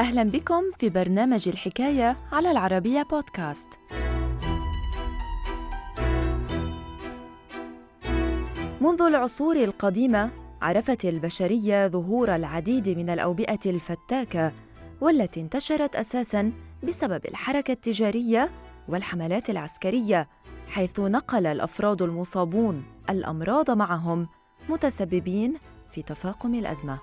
أهلا بكم في برنامج الحكاية على العربية بودكاست. منذ العصور القديمة عرفت البشرية ظهور العديد من الأوبئة الفتاكة والتي انتشرت أساساً بسبب الحركة التجارية والحملات العسكرية حيث نقل الأفراد المصابون الأمراض معهم متسببين في تفاقم الأزمة.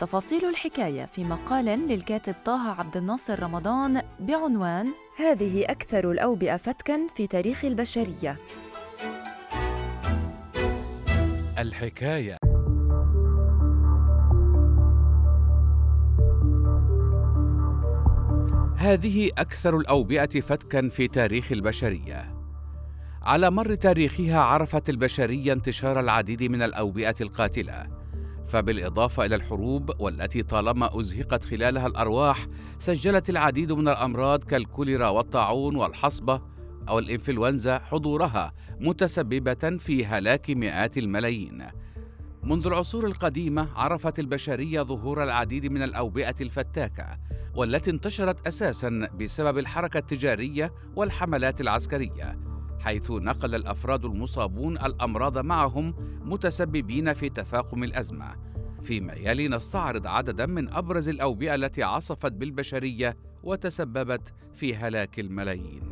تفاصيل الحكاية في مقال للكاتب طه عبد الناصر رمضان بعنوان هذه أكثر الأوبئة فتكاً في تاريخ البشرية. الحكاية هذه أكثر الأوبئة فتكًا في تاريخ البشرية. على مر تاريخها عرفت البشرية انتشار العديد من الأوبئة القاتلة، فبالإضافة إلى الحروب والتي طالما أزهقت خلالها الأرواح، سجلت العديد من الأمراض كالكوليرا والطاعون والحصبة أو الإنفلونزا حضورها متسببة في هلاك مئات الملايين. منذ العصور القديمة عرفت البشرية ظهور العديد من الأوبئة الفتاكة والتي انتشرت أساساً بسبب الحركة التجارية والحملات العسكرية حيث نقل الأفراد المصابون الأمراض معهم متسببين في تفاقم الأزمة. فيما يلي نستعرض عددا من أبرز الأوبئة التي عصفت بالبشرية وتسببت في هلاك الملايين.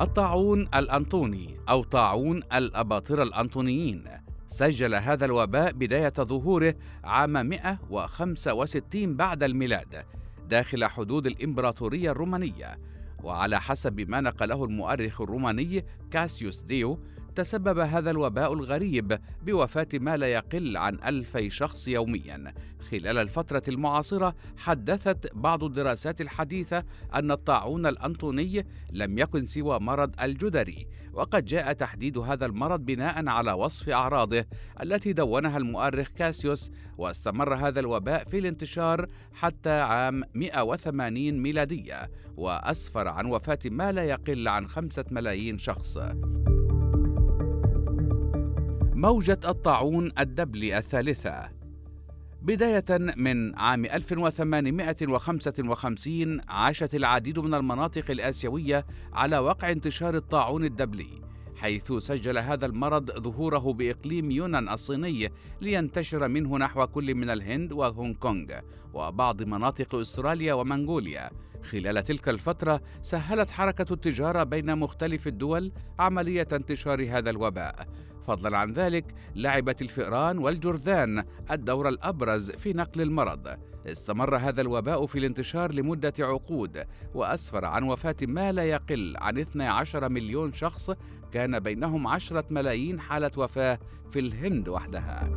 الطاعون الأنطوني أو طاعون الأباطرة الأنطونيين. سجل هذا الوباء بداية ظهوره عام 165 بعد الميلاد داخل حدود الإمبراطورية الرومانية. وعلى حسب ما نقله المؤرخ الروماني كاسيوس ديو تسبب هذا الوباء الغريب بوفاة ما لا يقل عن ألفي شخص يوميا. خلال الفترة المعاصرة حدثت بعض الدراسات الحديثة أن الطاعون الأنطوني لم يكن سوى مرض الجدري وقد جاء تحديد هذا المرض بناء على وصف أعراضه التي دونها المؤرخ كاسيوس واستمر هذا الوباء في الانتشار حتى عام 180 ميلادية وأسفر عن وفاة ما لا يقل عن خمسة ملايين شخص. موجة الطاعون الدبلي الثالثة. بداية من عام 1855 عاشت العديد من المناطق الآسيوية على وقع انتشار الطاعون الدبلي حيث سجل هذا المرض ظهوره بإقليم يونان الصيني لينتشر منه نحو كل من الهند وهونغ كونغ وبعض مناطق أستراليا ومنغوليا. خلال تلك الفترة سهلت حركة التجارة بين مختلف الدول عملية انتشار هذا الوباء. فضلا عن ذلك لعبت الفئران والجرذان الدور الأبرز في نقل المرض. استمر هذا الوباء في الانتشار لمدة عقود وأسفر عن وفاة ما لا يقل عن 12 مليون شخص كان بينهم عشرة ملايين حالة وفاة في الهند وحدها.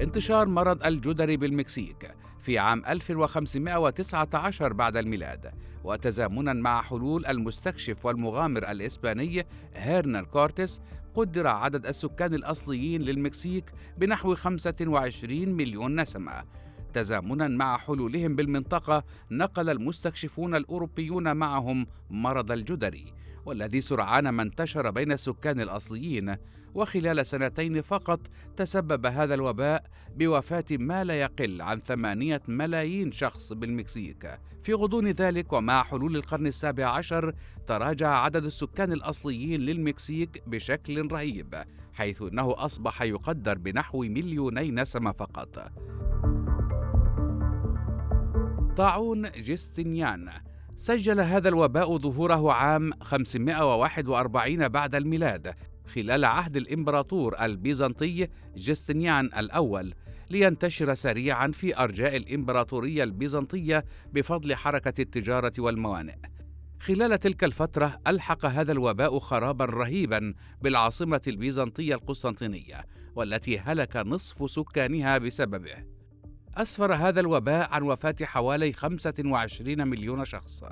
انتشار مرض الجدري بالمكسيك. في عام 1519 بعد الميلاد وتزامنا مع حلول المستكشف والمغامر الإسباني هيرنان كورتيس قدر عدد السكان الأصليين للمكسيك بنحو 25 مليون نسمة. تزامنا مع حلولهم بالمنطقة نقل المستكشفون الأوروبيون معهم مرض الجدري. والذي سرعان ما انتشر بين السكان الأصليين وخلال سنتين فقط تسبب هذا الوباء بوفاة ما لا يقل عن ثمانية ملايين شخص بالمكسيك. في غضون ذلك ومع حلول القرن السابع عشر تراجع عدد السكان الأصليين للمكسيك بشكل رهيب حيث أنه أصبح يقدر بنحو مليوني نسمة فقط. طاعون جستنيان سجل هذا الوباء ظهوره عام 541 بعد الميلاد خلال عهد الإمبراطور البيزنطي جستنيان الأول لينتشر سريعا في أرجاء الإمبراطورية البيزنطية بفضل حركة التجارة والموانئ. خلال تلك الفترة ألحق هذا الوباء خرابا رهيبا بالعاصمة البيزنطية القسطنطينية والتي هلك نصف سكانها بسببه. أسفر هذا الوباء عن وفاة حوالي 25 مليون شخص.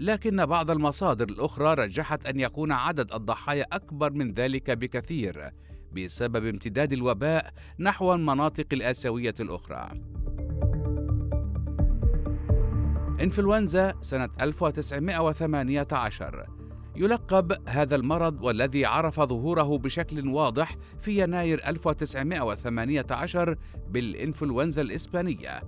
لكن بعض المصادر الأخرى رجحت أن يكون عدد الضحايا أكبر من ذلك بكثير بسبب امتداد الوباء نحو المناطق الآسيوية الأخرى. إنفلونزا سنة 1918 يلقب هذا المرض والذي عرف ظهوره بشكل واضح في يناير 1918 بالإنفلونزا الإسبانية.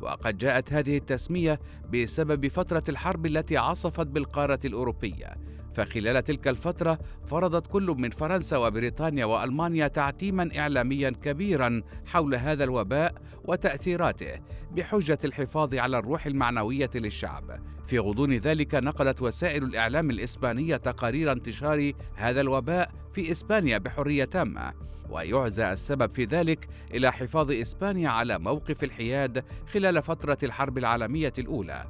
وقد جاءت هذه التسمية بسبب فترة الحرب التي عصفت بالقارة الأوروبية. فخلال تلك الفترة فرضت كل من فرنسا وبريطانيا وألمانيا تعتيما إعلاميا كبيرا حول هذا الوباء وتأثيراته بحجة الحفاظ على الروح المعنوية للشعب. في غضون ذلك نقلت وسائل الإعلام الإسبانية تقارير انتشار هذا الوباء في إسبانيا بحرية تامة ويعزى السبب في ذلك إلى حفاظ إسبانيا على موقف الحياد خلال فترة الحرب العالمية الأولى.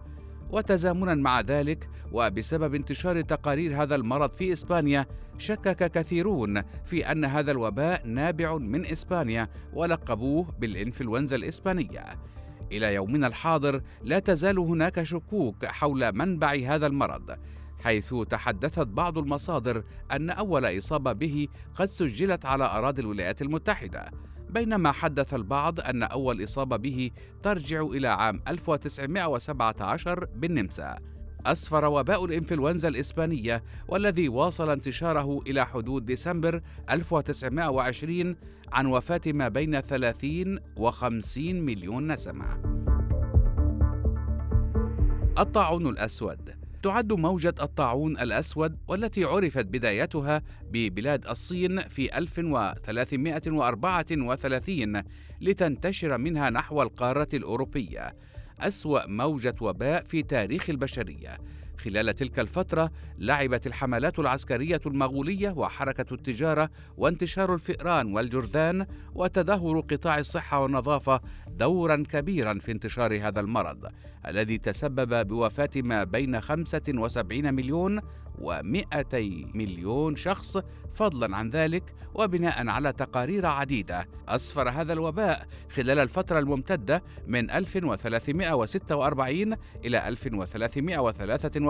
وتزامنا مع ذلك وبسبب انتشار تقارير هذا المرض في إسبانيا شكك كثيرون في أن هذا الوباء نابع من إسبانيا ولقبوه بالإنفلونزا الإسبانية. إلى يومنا الحاضر لا تزال هناك شكوك حول منبع هذا المرض حيث تحدثت بعض المصادر أن أول إصابة به قد سجلت على أراضي الولايات المتحدة. بينما حدث البعض أن أول إصابة به ترجع إلى عام 1917 بالنمسا أسفر وباء الإنفلونزا الإسبانية والذي واصل انتشاره إلى حدود ديسمبر 1920 عن وفاة ما بين 30 و 50 مليون نسمة. الطاعون الأسود تعد موجة الطاعون الأسود والتي عرفت بدايتها ببلاد الصين في 1334 لتنتشر منها نحو القارة الأوروبية. أسوأ موجة وباء في تاريخ البشرية. خلال تلك الفترة لعبت الحملات العسكرية المغولية وحركة التجارة وانتشار الفئران والجرذان وتدهور قطاع الصحة والنظافة دورا كبيرا في انتشار هذا المرض الذي تسبب بوفاة ما بين 75 مليون و200 مليون شخص فضلا عن ذلك وبناء على تقارير عديدة. أسفر هذا الوباء خلال الفترة الممتدة من 1346 إلى 1353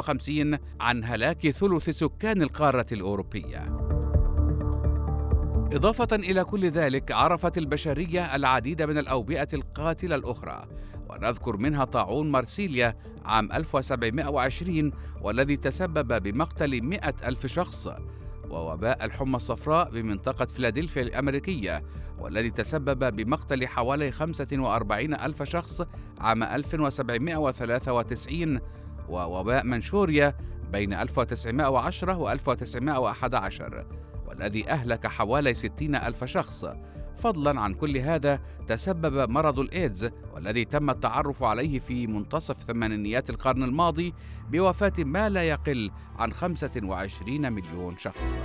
عن هلاك ثلث سكان القارة الأوروبية. إضافة إلى كل ذلك عرفت البشرية العديد من الأوبئة القاتلة الأخرى ونذكر منها طاعون مارسيليا عام 1720 والذي تسبب بمقتل مئة ألف شخص ووباء الحمى الصفراء بمنطقة فيلادلفيا الأمريكية والذي تسبب بمقتل حوالي 45 ألف شخص عام 1793 ووباء منشوريا بين 1910 و 1911 والذي أهلك حوالي 60 ألف شخص. فضلا عن كل هذا تسبب مرض الإيدز والذي تم التعرف عليه في منتصف ثمانينيات القرن الماضي بوفاة ما لا يقل عن 25 مليون شخص